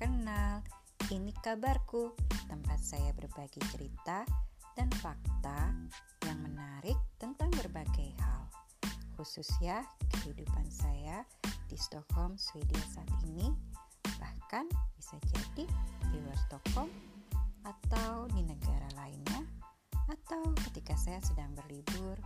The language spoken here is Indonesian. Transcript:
kenal, ini kabarku, tempat saya berbagi cerita dan fakta yang menarik tentang berbagai hal. Khususnya kehidupan saya di Stockholm, Swedia saat ini, bahkan bisa jadi di luar Stockholm atau di negara lainnya, atau ketika saya sedang berlibur